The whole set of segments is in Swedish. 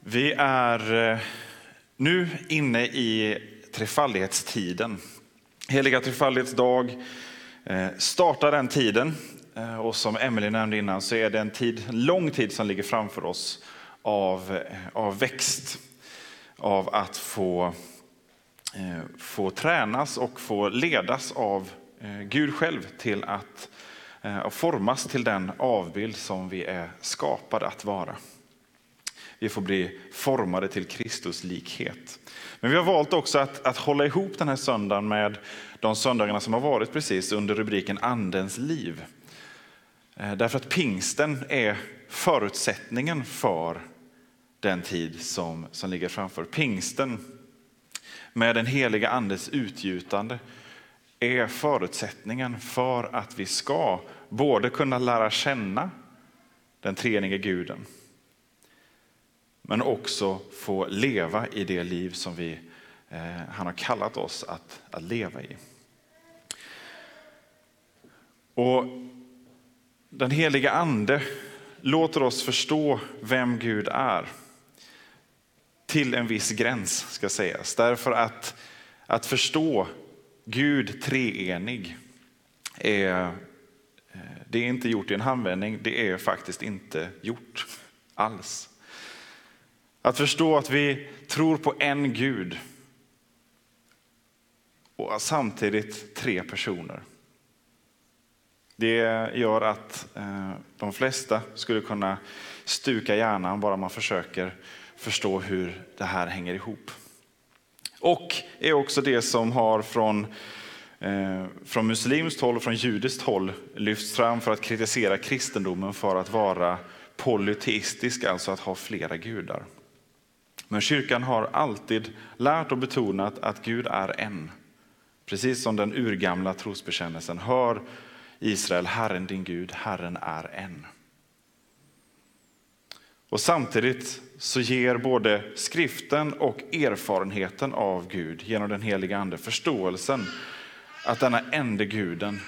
Vi är eh, nu inne i trefaldighetstiden. Heliga trefaldighetsdag eh, startar den tiden eh, och som Emelie nämnde innan så är det en, tid, en lång tid som ligger framför oss av, av växt, av att få, få tränas och få ledas av Gud själv till att formas till den avbild som vi är skapade att vara. Vi får bli formade till Kristus likhet. Men vi har valt också att, att hålla ihop den här söndagen med de söndagarna som har varit precis under rubriken Andens liv. Eh, därför att pingsten är förutsättningen för den tid som, som ligger framför. Pingsten med den heliga andes utgjutande är förutsättningen för att vi ska både kunna lära känna den treenige guden men också få leva i det liv som vi, eh, han har kallat oss att, att leva i. Och Den heliga ande låter oss förstå vem Gud är. Till en viss gräns ska sägas. Därför att, att förstå Gud treenig är, eh, det är inte gjort i en handvändning, det är faktiskt inte gjort alls. Att förstå att vi tror på en Gud och samtidigt tre personer. Det gör att eh, de flesta skulle kunna stuka hjärnan bara man försöker förstå hur det här hänger ihop. Och är också det som har från, eh, från muslimskt håll och från judiskt håll lyfts fram för att kritisera kristendomen för att vara polyteistisk, alltså att ha flera gudar. Men kyrkan har alltid lärt och betonat att Gud är en. Precis som den urgamla trosbekännelsen. Hör Israel, Herren din Gud, Herren är en. Och samtidigt så ger både skriften och erfarenheten av Gud genom den heliga ande förståelsen att denna ende guden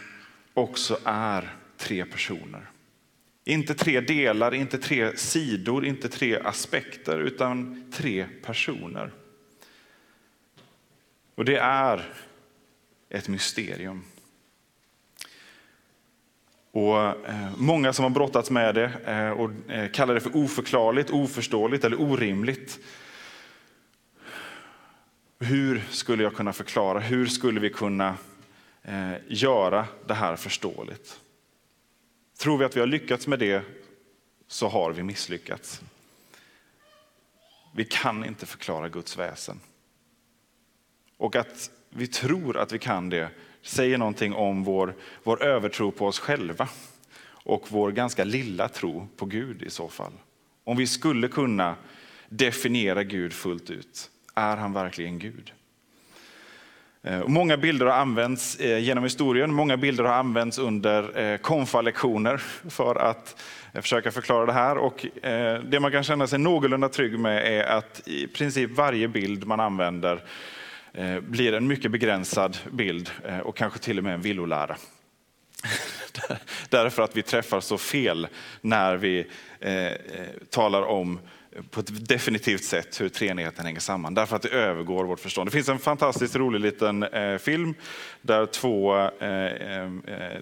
också är tre personer. Inte tre delar, inte tre sidor, inte tre aspekter, utan tre personer. Och det är ett mysterium. Och eh, många som har brottats med det eh, och eh, kallar det för oförklarligt, oförståeligt eller orimligt. Hur skulle jag kunna förklara? Hur skulle vi kunna göra det här förståeligt? Tror vi att vi har lyckats med det så har vi misslyckats. Vi kan inte förklara Guds väsen. Och att vi tror att vi kan det säger någonting om vår, vår övertro på oss själva och vår ganska lilla tro på Gud i så fall. Om vi skulle kunna definiera Gud fullt ut, är han verkligen Gud? Eh, många bilder har använts eh, genom historien, många bilder har använts under eh, konfalektioner för att försöka förklara det här. Och det man kan känna sig någorlunda trygg med är att i princip varje bild man använder blir en mycket begränsad bild och kanske till och med en villolära. Därför att vi träffar så fel när vi talar om på ett definitivt sätt hur treenigheten hänger samman, därför att det övergår vårt förstånd. Det finns en fantastiskt rolig liten eh, film där två eh, eh,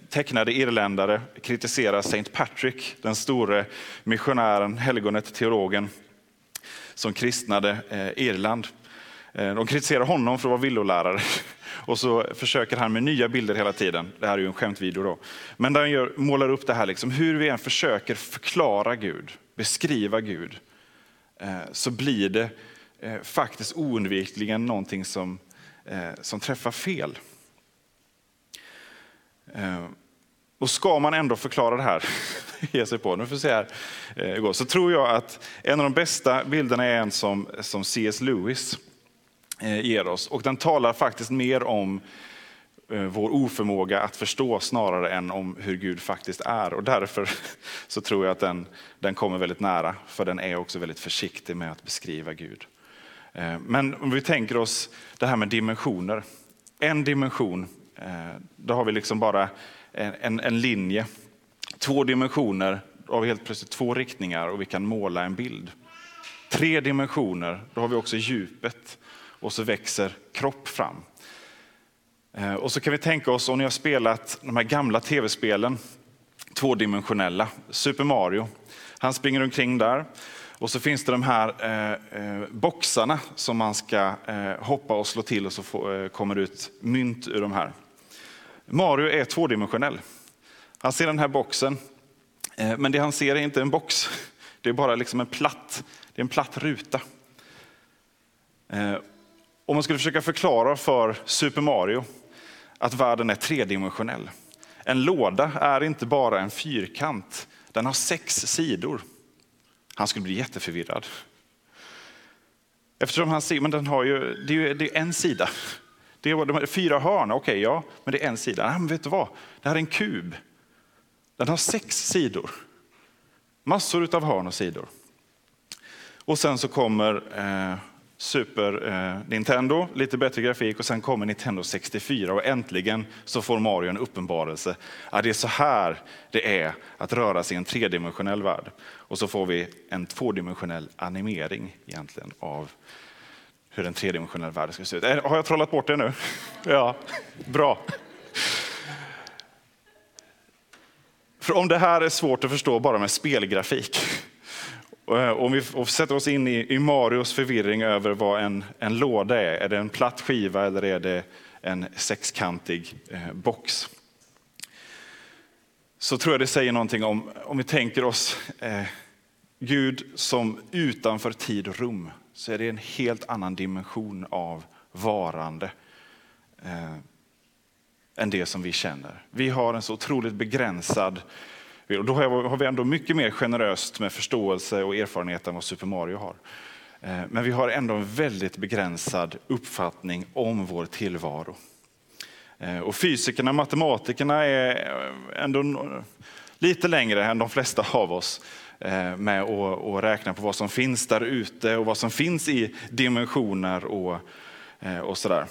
tecknade irländare kritiserar Saint Patrick, den store missionären, helgonet, teologen som kristnade eh, Irland. Eh, de kritiserar honom för att vara villolärare och så försöker han med nya bilder hela tiden. Det här är ju en skämtvideo då. Men där han gör, målar upp det här, liksom, hur vi än försöker förklara Gud, beskriva Gud, Eh, så blir det eh, faktiskt oundvikligen någonting som, eh, som träffar fel. Och ska man ändå förklara det här, ge sig på, nu får se här, eh, så tror jag att en av de bästa bilderna är en som, som C.S. Lewis eh, ger oss. Och den talar faktiskt mer om Eh, vår oförmåga att förstå snarare än om hur Gud faktiskt är. Och därför så tror jag att den, den kommer väldigt nära, för den är också väldigt försiktig med att beskriva Gud. Eh, men om vi tänker oss det här med dimensioner. En dimension, eh, då har vi liksom bara en, en linje, två dimensioner, då har vi helt plötsligt två riktningar och vi kan måla en bild. Tre dimensioner, då har vi också djupet och så växer kropp fram. Eh, och så kan vi tänka oss om ni har spelat de här gamla tv-spelen, tvådimensionella, Super Mario. Han springer omkring där och så finns det de här eh, eh boxarna som man ska eh, hoppa och slå till och så eh, kommer det ut mynt ur de här. Mario är tvådimensionell. Han ser den här boxen, eh, men det han ser är inte en box. Det är bara liksom en platt, det är en platt ruta. Om man skulle försöka förklara för Super Mario att världen är tredimensionell. En låda är inte bara en fyrkant, den har sex sidor. Han skulle bli jätteförvirrad. Eftersom han ser, men den har ju, det är, det är en sida. Det är, de är fyra hörn, okej okay, ja, men det är en sida. Nej, men vet du vad? Det här är en kub. Den har sex sidor. Massor av hörn och sidor. Och sen så kommer eh, Super eh, Nintendo, lite bättre grafik och sen kommer Nintendo 64 och äntligen så får Mario en uppenbarelse. Ja, det är så här det är att röra sig i en tredimensionell värld. Och så får vi en tvådimensionell animering egentligen av hur en tredimensionell värld ska se ut. Har jag trollat bort det nu? Ja, bra. För om det här är svårt att förstå bara med spelgrafik, Eh, om vi sätter oss in i, i Marios förvirring över vad en, en låda är, är det en platt skiva eller är det en sexkantig eh, box? Så tror jag det säger någonting om, om vi tänker oss eh, Gud som utanför tid och rum så är det en helt annan dimension av varande eh, än det som vi känner. Vi har en så otroligt begränsad, och då har vi ändå mycket mer generöst med förståelse och erfarenhet än vad Super Mario har. Eh, men vi har ändå en väldigt begränsad uppfattning om vår tillvaro. Eh, och fysikerna, matematikerna är eh, ändå lite längre än de flesta av oss. Med att räkna på vad som finns där ute och vad som finns i dimensioner och, och sådär.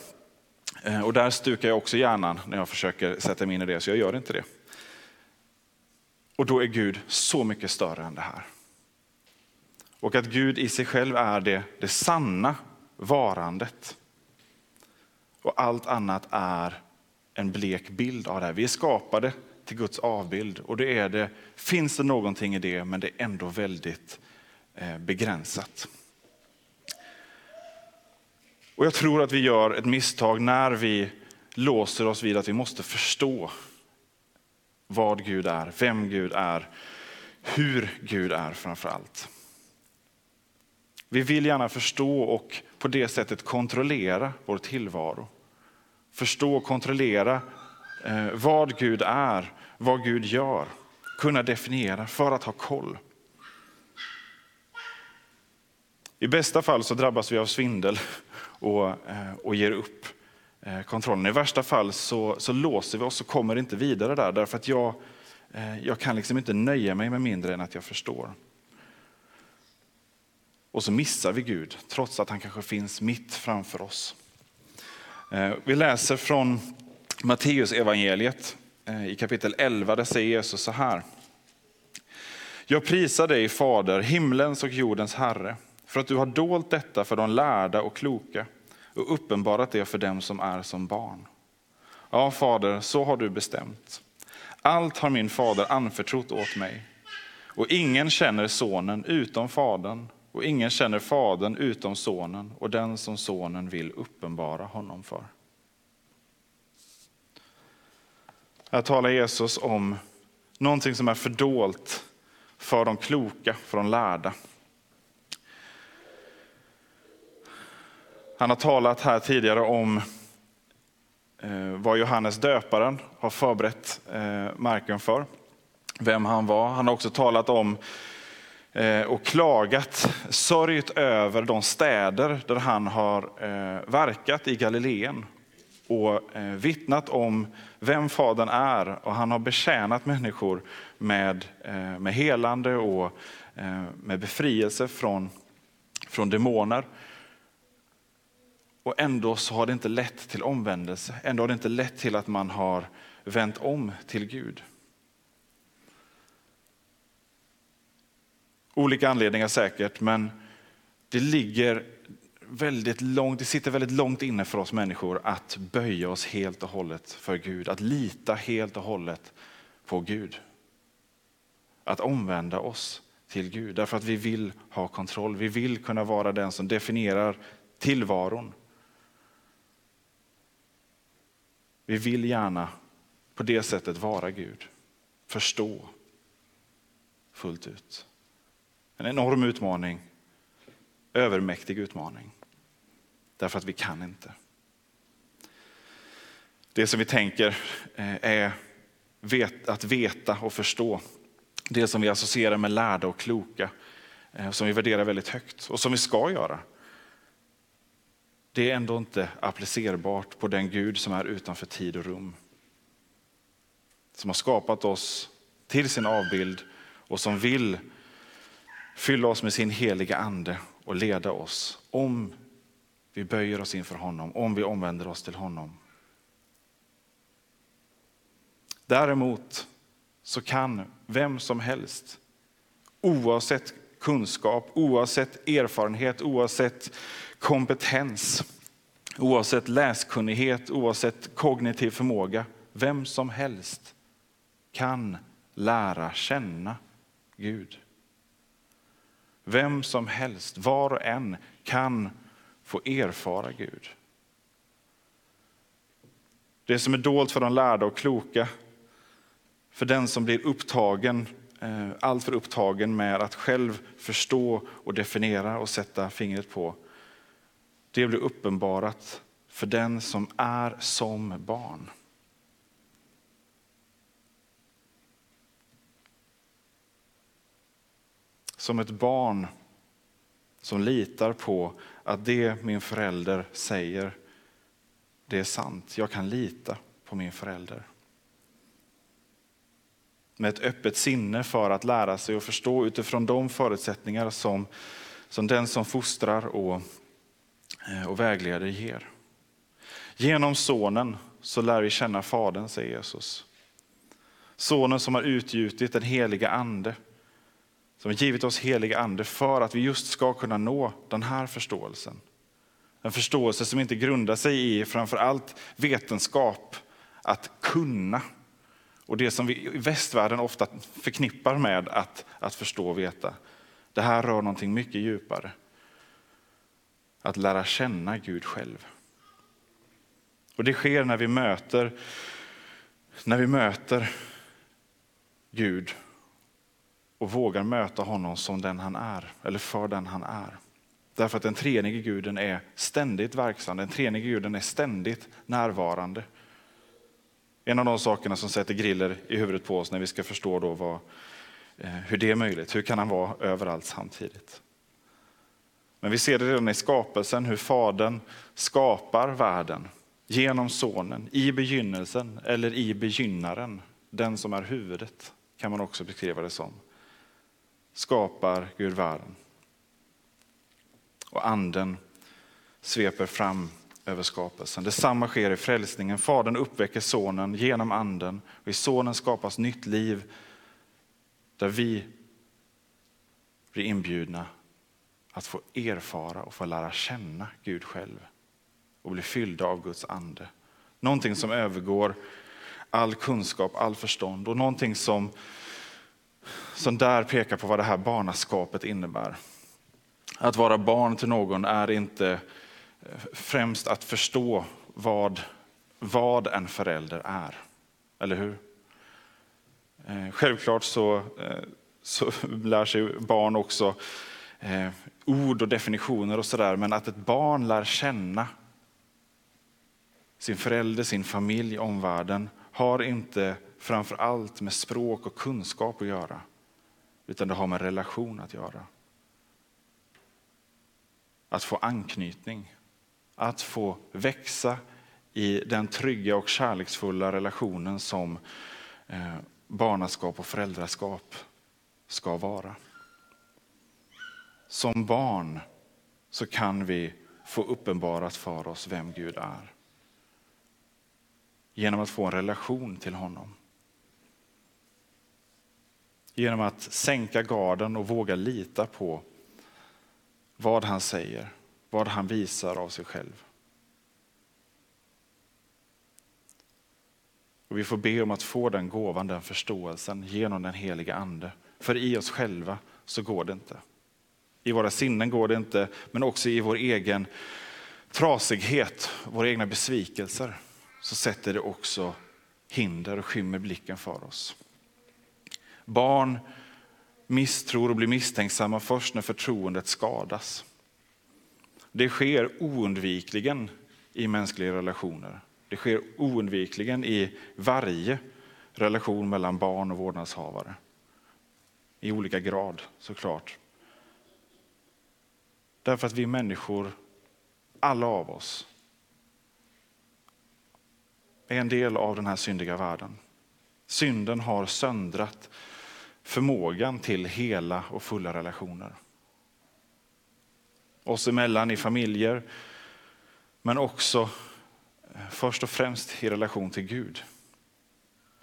Och där stukar jag också hjärnan när jag försöker sätta mig in i det, så jag gör inte det. Och då är Gud så mycket större än det här. Och att Gud i sig själv är det, det sanna varandet. Och allt annat är en blek bild av det här. Vi är skapade till Guds avbild. Och det är det, finns det någonting i det, men det är ändå väldigt eh, begränsat. Och jag tror att vi gör ett misstag när vi låser oss vid att vi måste förstå vad Gud är, vem Gud är, hur Gud är framför allt. Vi vill gärna förstå och på det sättet kontrollera vår tillvaro. Förstå och kontrollera eh, vad Gud är vad Gud gör, kunna definiera för att ha koll. I bästa fall så drabbas vi av svindel och, eh, och ger upp Eh, kontrollen. I värsta fall så, så låser vi oss och kommer inte vidare där därför att jag, eh, jag kan liksom inte nöja mig med mindre än att jag förstår. Och så missar vi Gud trots att han kanske finns mitt framför oss. Eh, vi läser från Matteus evangeliet i kapitel 11, där säger Jesus så här. Jag prisar dig Fader, himlens och jordens Herre, för att du har dolt detta för de lärda och kloka och uppenbarat det för dem som är som barn. Ja, Fader, så har du bestämt. Allt har min fader anförtrott åt mig. Och ingen känner sonen utom fadern, och ingen känner fadern utom sonen och den som sonen vill uppenbara honom för. Här talar Jesus om någonting som är fördolt för de kloka, för de lärda. Han har talat här tidigare om eh, vad Johannes döparen har förberett eh, marken för. Vem han var. Han har också talat om eh, och klagat, sörjt över de städer där han har verkat i Galileen och vittnat om vem Fadern är och han har betjänat människor med, med helande och med befrielse från, från demoner. Och ändå så har det inte lett till omvändelse. Ändå har det inte lett till att man har vänt om till Gud. Olika anledningar säkert, men det ligger väldigt långt, det sitter väldigt långt inne för oss människor att böja oss helt och hållet för Gud, att lita helt och hållet på Gud. Att omvända oss till Gud, därför att vi vill ha kontroll. Vi vill kunna vara den som definierar tillvaron. Vi vill gärna på det sättet vara Gud, förstå fullt ut. En enorm utmaning, övermäktig utmaning. Därför att vi kan inte. Det som vi tänker eh, är att veta och förstå. Det som vi associerar med lärda och kloka, eh, som vi värderar väldigt högt och som vi ska göra det är ändå inte applicerbart på den Gud som är utanför tid och rum. Som har skapat oss till sin avbild och som vill fylla oss med sin heliga ande och leda oss om vi böjer oss inför honom, om vi omvänder oss till honom. Däremot så kan vem som helst, oavsett kunskap, oavsett erfarenhet, oavsett kompetens, oavsett läskunnighet, oavsett kognitiv förmåga. Vem som helst kan lära känna Gud. Vem som helst, var och en, kan få erfara Gud. Det som är dolt för de lärda och kloka, för den som blir upptagen, eh, alltför upptagen med att själv förstå och definiera och sätta fingret på, det blir uppenbarat för den som är som barn. Som ett barn som litar på att det min förälder säger, det är sant. Jag kan lita på min förälder. Med ett öppet sinne för att lära sig och förstå utifrån de förutsättningar som, som den som fostrar och Eh, och vägleder ger. Genom sonen så lär vi känna Fadern, säger Jesus. Sonen som har utgjutit den heliga ande, som har givit oss heliga ande för att vi just ska kunna nå den här förståelsen. En förståelse som inte grundar sig i framför allt vetenskap, att kunna. Och det som vi i västvärlden ofta förknippar med att, att förstå och veta. Det här rör någonting mycket djupare att lära känna Gud själv. Och det sker när vi möter, när vi möter Gud och vågar möta honom som den han är, eller för den han är. Därför att den treenige guden är ständigt verksam, den treenige guden är ständigt närvarande. En av de sakerna som sätter griller i huvudet på oss när vi ska förstå då vad, eh, hur det är möjligt. Hur kan han vara överallt samtidigt? Men vi ser det redan i skapelsen hur Fadern skapar världen genom Sonen, i begynnelsen eller i begynnaren, den som är huvudet kan man också beskriva det som. Skapar Gud världen. Och anden sveper fram över skapelsen. Detsamma sker i frälsningen. Fadern uppväcker sonen genom anden och i sonen skapas nytt liv där vi blir inbjudna att få erfara och få lära känna Gud själv och bli fyllda av Guds ande. Någonting som övergår all kunskap, all förstånd och någonting som, som där pekar på vad det här barnaskapet innebär. Att vara barn till någon är inte eh, främst att förstå vad, vad en förälder är. Eller hur? Eh, självklart så, eh, så lär sig barn också eh, ord och definitioner och sådär, men att ett barn lär känna sin förälder, sin familj, omvärlden har inte framför allt med språk och kunskap att göra, utan det har med relation att göra. Att få anknytning, att få växa i den trygga och kärleksfulla relationen som eh, barnaskap och föräldraskap ska vara. Som barn så kan vi få uppenbarat för oss vem Gud är. Genom att få en relation till honom. Genom att sänka garden och våga lita på vad han säger, vad han visar av sig själv. Och vi får be om att få den gåvan, den förståelsen genom den heliga ande. För i oss själva så går det inte. I våra sinnen går det inte, men också i vår egen trasighet, våra egna besvikelser, så sätter det också hinder och skymmer blicken för oss. Barn misstror och blir misstänksamma först när förtroendet skadas. Det sker oundvikligen i mänskliga relationer. Det sker oundvikligen i varje relation mellan barn och vårdnadshavare. I olika grad såklart. Därför att vi människor, alla av oss, är en del av den här syndiga världen. Synden har söndrat förmågan till hela och fulla relationer. Oss emellan i familjer, men också eh, först och främst i relation till Gud.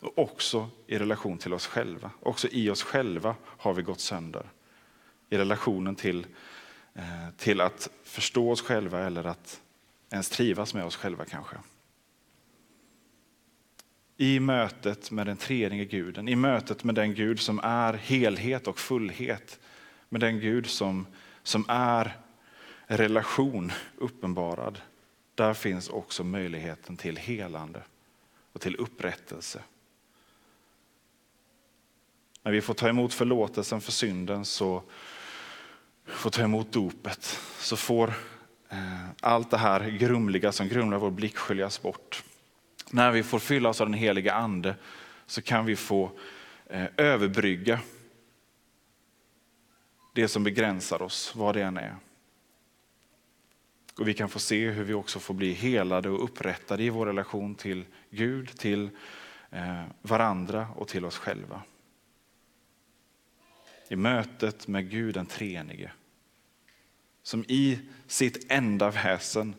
Och också i relation till oss själva. Också i oss själva har vi gått sönder. I relationen till, Eh, till att förstå oss själva eller att ens trivas med oss själva kanske. I mötet med den treenige guden, i mötet med den Gud som är helhet och fullhet, med den Gud som, som är relation uppenbarad, där finns också möjligheten till helande och till upprättelse. När vi får ta emot förlåtelsen för synden så får ta emot dopet så får eh, allt det här grumliga som grumlar vår blick sköljas bort. När vi får fyllas av den heliga ande så kan vi få eh, överbrygga det som begränsar oss, vad det än är. Och vi kan få se hur vi också får bli helade och upprättade i vår relation till Gud, till eh, varandra och till oss själva. I mötet med Gud den treenige. Som i sitt enda väsen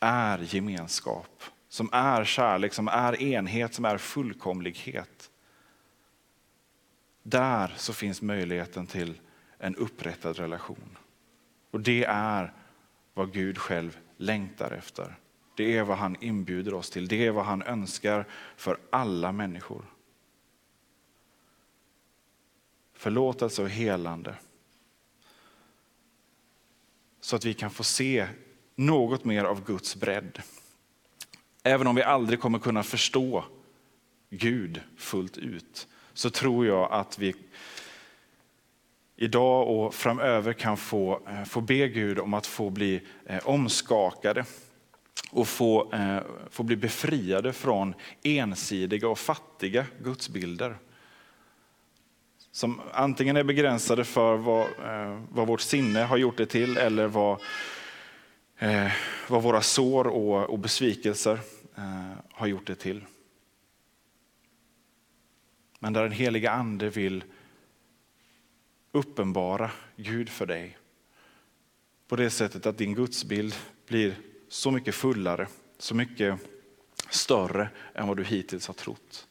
är gemenskap, som är kärlek, som är enhet, som är fullkomlighet. Där så finns möjligheten till en upprättad relation. Och det är vad Gud själv längtar efter. Det är vad han inbjuder oss till. Det är vad han önskar för alla människor. Förlåtelse och helande. Så att vi kan få se något mer av Guds bredd. Även om vi aldrig kommer kunna förstå Gud fullt ut så tror jag att vi idag och framöver kan få, eh, få be Gud om att få bli eh, omskakade och få, eh, få bli befriade från ensidiga och fattiga gudsbilder. Som antingen är begränsade för vad, eh, vad vårt sinne har gjort det till eller vad, eh, vad våra sår och, och besvikelser eh, har gjort det till. Men där den heliga ande vill uppenbara Gud för dig. På det sättet att din gudsbild blir så mycket fullare, så mycket större än vad du hittills har trott.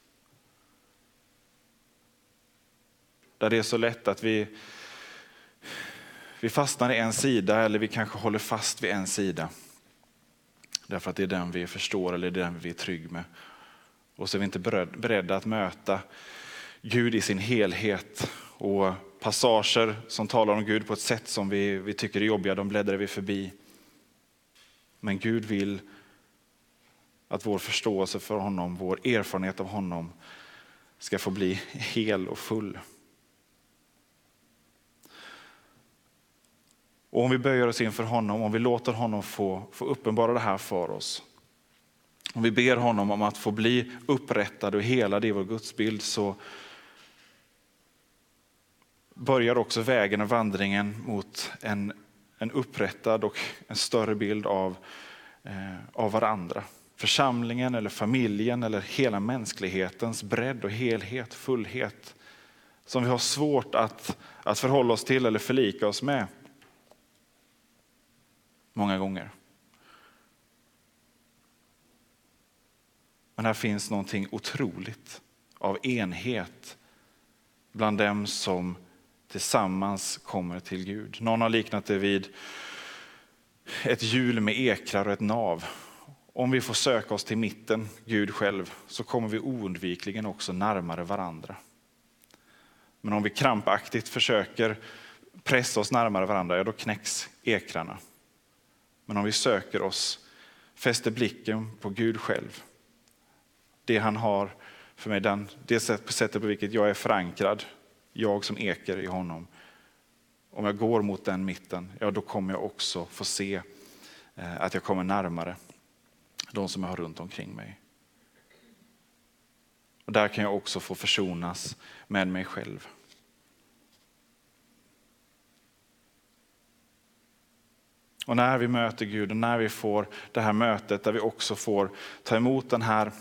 Där det är så lätt att vi, vi fastnar i en sida eller vi kanske håller fast vid en sida. Därför att det är den vi förstår eller den vi är trygg med. Och så är vi inte beredda att möta Gud i sin helhet och passager som talar om Gud på ett sätt som vi, vi tycker är jobbiga, de bläddrar vi förbi. Men Gud vill att vår förståelse för honom, vår erfarenhet av honom ska få bli hel och full. Och om vi böjer oss inför honom, om vi låter honom få, få uppenbara det här för oss, Om vi ber honom om att få bli upprättad och helad i vår gudsbild så börjar också vägen och vandringen mot en, en upprättad och en större bild av, eh, av varandra. Församlingen eller familjen eller hela mänsklighetens bredd och helhet, fullhet som vi har svårt att, att förhålla oss till eller förlika oss med. Många gånger. Men här finns någonting otroligt av enhet bland dem som tillsammans kommer till Gud. Någon har liknat det vid ett hjul med ekrar och ett nav. Om vi får söka oss till mitten, Gud själv, så kommer vi oundvikligen också närmare varandra. Men om vi krampaktigt försöker pressa oss närmare varandra, ja då knäcks ekrarna. Men om vi söker oss, fäster blicken på Gud själv, det han har för mig, den, det sättet på vilket jag är förankrad, jag som eker i honom. Om jag går mot den mitten, ja då kommer jag också få se eh, att jag kommer närmare de som jag har runt omkring mig. Och där kan jag också få försonas med mig själv. Och när vi möter Gud och när vi får det här mötet där vi också får ta emot den här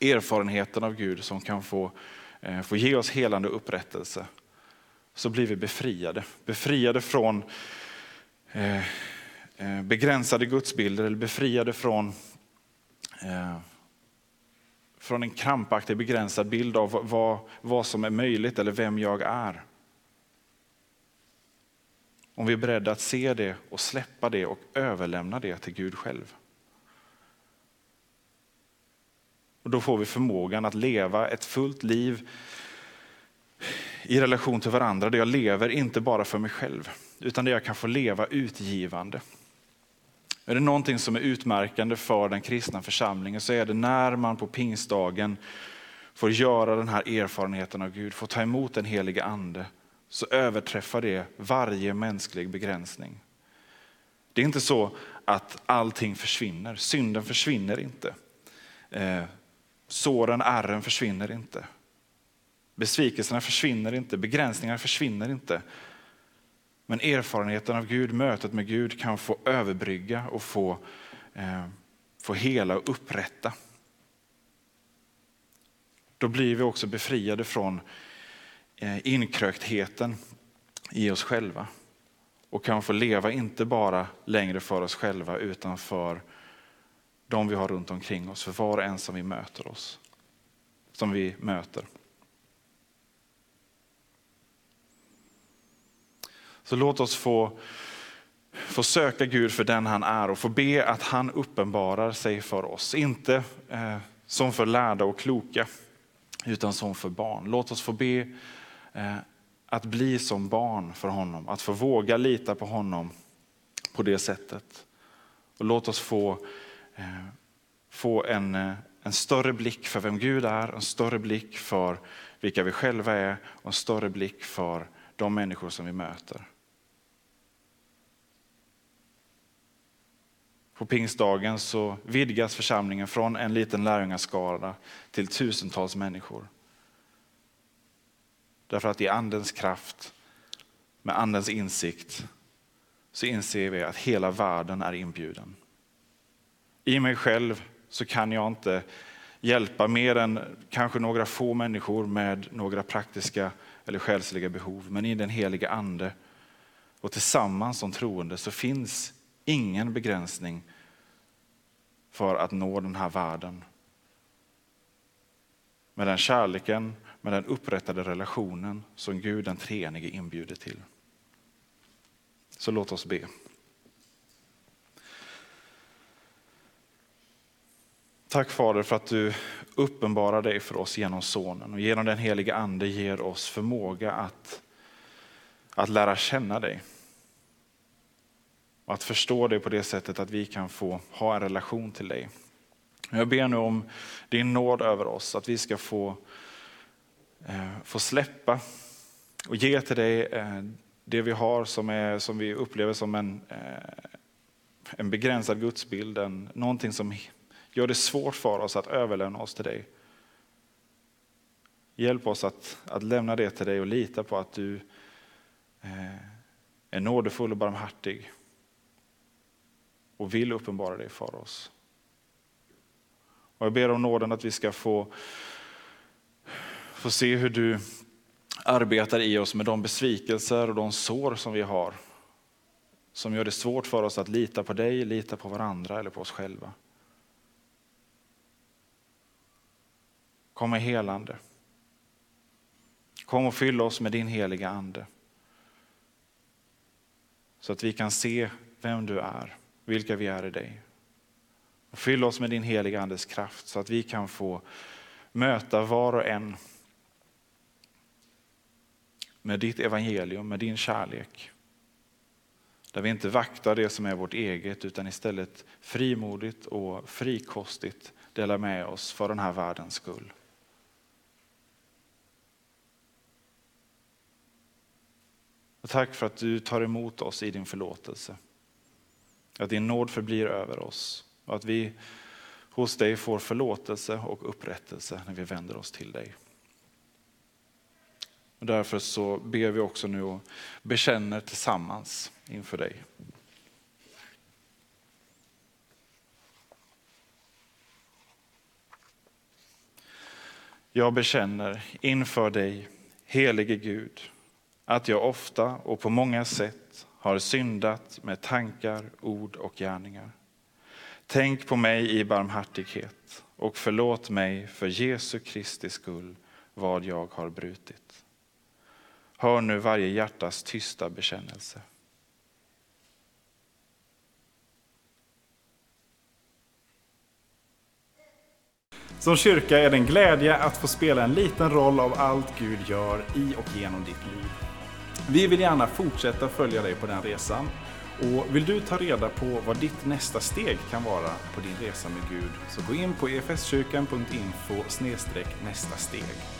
erfarenheten av Gud som kan få, eh, få ge oss helande upprättelse, så blir vi befriade. Befriade från eh, eh begränsade gudsbilder eller befriade från, eh, från en krampaktig begränsad bild av vad, vad som är möjligt eller vem jag är. Om vi är beredda att se det och släppa det och överlämna det till Gud själv. Och då får vi förmågan att leva ett fullt liv i relation till varandra, där jag lever inte bara för mig själv, utan där jag kan få leva utgivande. Är det någonting som är utmärkande för den kristna församlingen så är det när man på pingstdagen får göra den här erfarenheten av Gud, får ta emot den helige ande, så överträffar det varje mänsklig begränsning. Det är inte så att allting försvinner, synden försvinner inte. Eh, Såren, ärren försvinner inte. Besvikelserna försvinner inte, begränsningarna försvinner inte. Men erfarenheten av Gud, mötet med Gud kan få överbrygga och få, eh, få hela och upprätta. Då blir vi också befriade från Eh, inkröktheten i oss själva och kan få leva inte bara längre för oss själva utan för de vi har runt omkring oss, för var och en som vi möter oss. Som vi möter. Så låt oss få, få söka Gud för den han är och få be att han uppenbarar sig för oss. Inte eh, som för lärda och kloka, utan som för barn. Låt oss få be Eh, att bli som barn för honom, att få våga lita på honom på det sättet. Och låt oss få eh, få en, eh, en större blick för vem Gud är, en större blick för vilka vi själva är och en större blick för de människor som vi möter. På pingstdagen så vidgas församlingen från en liten lärjungaskara till tusentals människor. Därför att i andens kraft, med andens insikt, så inser vi att hela världen är inbjuden. I mig själv så kan jag inte hjälpa mer än kanske några få människor med några praktiska eller själsliga behov. Men i den heliga ande och tillsammans som troende så finns ingen begränsning för att nå den här världen. Med den kärleken, med den upprättade relationen som Gud den treenige inbjuder till. Så låt oss be. Tack Fader för att du uppenbarar dig för oss genom Sonen och genom den heliga Ande ger oss förmåga att, att lära känna dig. Och att förstå dig på det sättet att vi kan få ha en relation till dig. Jag ber nu om din nåd över oss, att vi ska få, Eh, få släppa och ge till dig eh, det vi har som, är, som vi upplever som en, eh, en begränsad gudsbild, en, någonting som Gör det svårt för oss att överlämna oss till dig. Hjälp oss att, att lämna det till dig och lita på att du är nådefull och barmhärtig och vill uppenbara dig för oss. Och jag ber om nåden att vi ska få, få se hur du arbetar i oss med de besvikelser och de sår som vi har. Som gör det svårt för oss att lita på dig, lita på varandra eller på oss själva. Kom med helande. Kom och fyll oss med din heliga ande. Så att vi kan se vem du är, vilka vi är i dig. Och fyll oss med din heliga andes kraft så att vi kan få möta var och en med ditt evangelium, med din kärlek. Där vi inte vaktar det som är vårt eget utan istället frimodigt och frikostigt delar med oss för den här världens skull. Och tack för att du tar emot oss i din förlåtelse. Att din nåd förblir över oss och att vi hos dig får förlåtelse och upprättelse när vi vänder oss till dig. Och därför så ber vi också nu och bekänner tillsammans inför dig. Jag bekänner inför dig, helige Gud, att jag ofta och på många sätt har syndat med tankar, ord och gärningar. Tänk på mig i barmhärtighet och förlåt mig för Jesu Kristi skull vad jag har brutit. Hör nu varje hjärtas tysta bekännelse. Som kyrka är det en glädje att få spela en liten roll av allt Gud gör i och genom ditt liv. Vi vill gärna fortsätta följa dig på den resan. Och vill du ta reda på vad ditt nästa steg kan vara på din resa med Gud så gå in på efskyrkan.info nästa steg.